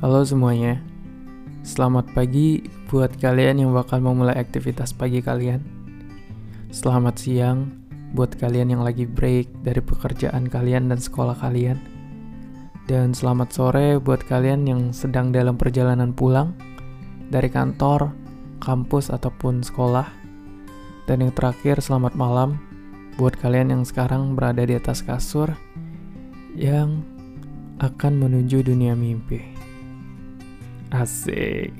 Halo semuanya, selamat pagi buat kalian yang bakal memulai aktivitas pagi kalian. Selamat siang buat kalian yang lagi break dari pekerjaan kalian dan sekolah kalian. Dan selamat sore buat kalian yang sedang dalam perjalanan pulang dari kantor, kampus, ataupun sekolah. Dan yang terakhir, selamat malam buat kalian yang sekarang berada di atas kasur yang akan menuju dunia mimpi. Asik.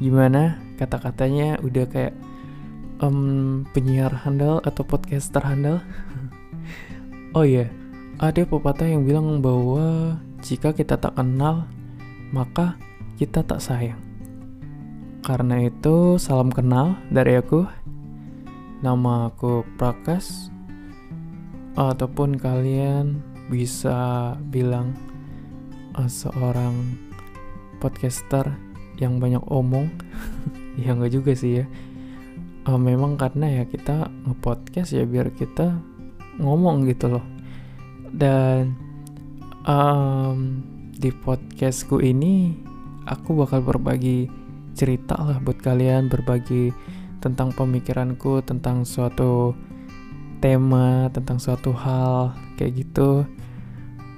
Gimana kata-katanya udah kayak um, penyiar handal atau podcaster handal? oh iya, yeah. ada pepatah yang bilang bahwa jika kita tak kenal, maka kita tak sayang. Karena itu, salam kenal dari aku. Nama aku Prakas. Ataupun kalian bisa bilang uh, seorang podcaster yang banyak omong. Ya nggak juga sih ya. Uh, memang karena ya kita ngepodcast ya biar kita ngomong gitu loh. Dan um, di podcastku ini aku bakal berbagi cerita lah buat kalian berbagi tentang pemikiranku tentang suatu tema tentang suatu hal kayak gitu.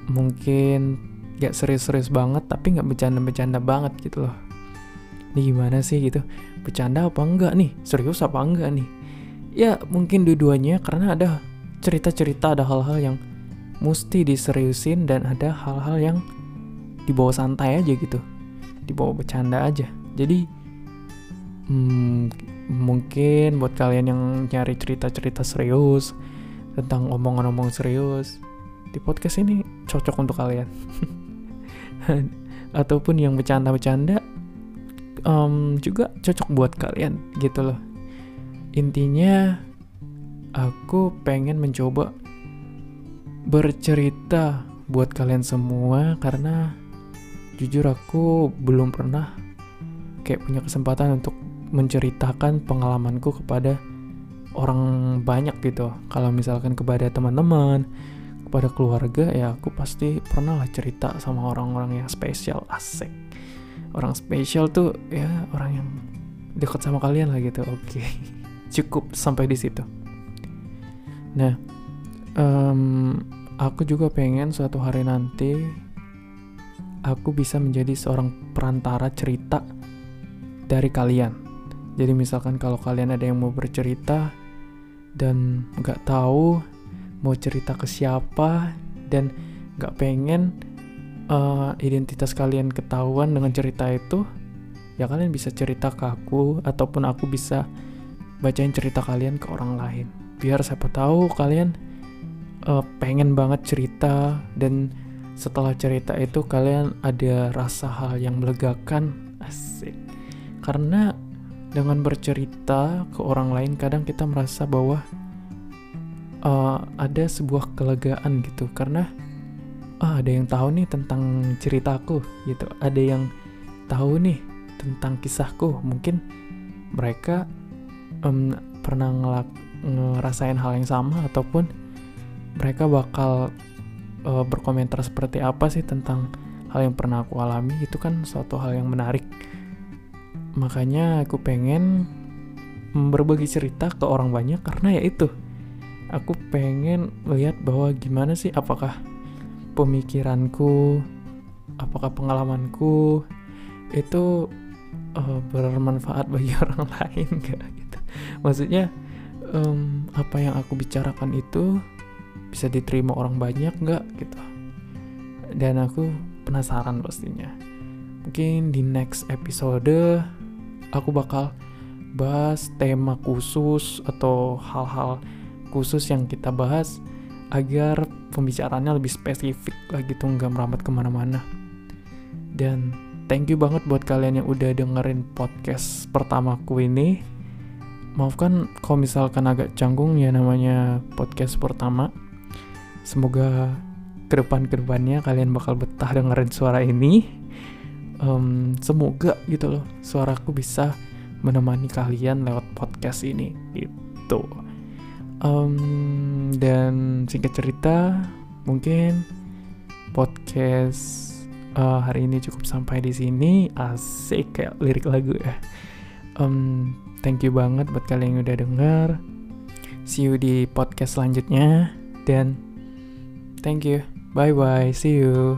Mungkin gak serius-serius banget tapi gak bercanda-bercanda banget gitu loh. Ini gimana sih gitu? Bercanda apa enggak nih? Serius apa enggak nih? Ya mungkin dua-duanya karena ada cerita-cerita ada hal-hal yang mesti diseriusin dan ada hal-hal yang dibawa santai aja gitu. Dibawa bercanda aja. Jadi hmm, mungkin buat kalian yang nyari cerita-cerita serius tentang omong-omong serius di podcast ini cocok untuk kalian ataupun yang bercanda-bercanda um, juga cocok buat kalian gitu loh intinya aku pengen mencoba bercerita buat kalian semua karena jujur aku belum pernah kayak punya kesempatan untuk menceritakan pengalamanku kepada orang banyak gitu. Kalau misalkan kepada teman-teman, kepada keluarga ya aku pasti pernah lah cerita sama orang-orang yang spesial asik. Orang spesial tuh ya orang yang dekat sama kalian lah gitu. Oke, cukup sampai di situ. Nah, um, aku juga pengen suatu hari nanti aku bisa menjadi seorang perantara cerita dari kalian jadi misalkan kalau kalian ada yang mau bercerita dan nggak tahu mau cerita ke siapa dan nggak pengen uh, identitas kalian ketahuan dengan cerita itu, ya kalian bisa cerita ke aku ataupun aku bisa bacain cerita kalian ke orang lain. Biar siapa tahu kalian uh, pengen banget cerita dan setelah cerita itu kalian ada rasa hal yang melegakan asik karena dengan bercerita ke orang lain kadang kita merasa bahwa uh, ada sebuah kelegaan gitu. Karena uh, ada yang tahu nih tentang ceritaku gitu. Ada yang tahu nih tentang kisahku. Mungkin mereka um, pernah ngelak ngerasain hal yang sama ataupun mereka bakal uh, berkomentar seperti apa sih tentang hal yang pernah aku alami. Itu kan suatu hal yang menarik. Makanya aku pengen berbagi cerita ke orang banyak karena ya itu aku pengen melihat bahwa gimana sih apakah pemikiranku apakah pengalamanku itu uh, bermanfaat bagi orang lain gak gitu. Maksudnya um, apa yang aku bicarakan itu bisa diterima orang banyak nggak gitu. Dan aku penasaran pastinya. Mungkin di next episode aku bakal bahas tema khusus atau hal-hal khusus yang kita bahas agar pembicaraannya lebih spesifik lah gitu nggak merambat ke mana-mana. Dan thank you banget buat kalian yang udah dengerin podcast pertamaku ini. Maafkan kalau misalkan agak canggung ya namanya podcast pertama. Semoga ke depan ke depannya kalian bakal betah dengerin suara ini. Um, semoga gitu loh suaraku bisa menemani kalian lewat podcast ini itu um, dan singkat cerita mungkin podcast uh, hari ini cukup sampai di sini. Asik kayak lirik lagu ya. Um, thank you banget buat kalian yang udah denger. See you di podcast selanjutnya. Dan thank you. Bye bye see you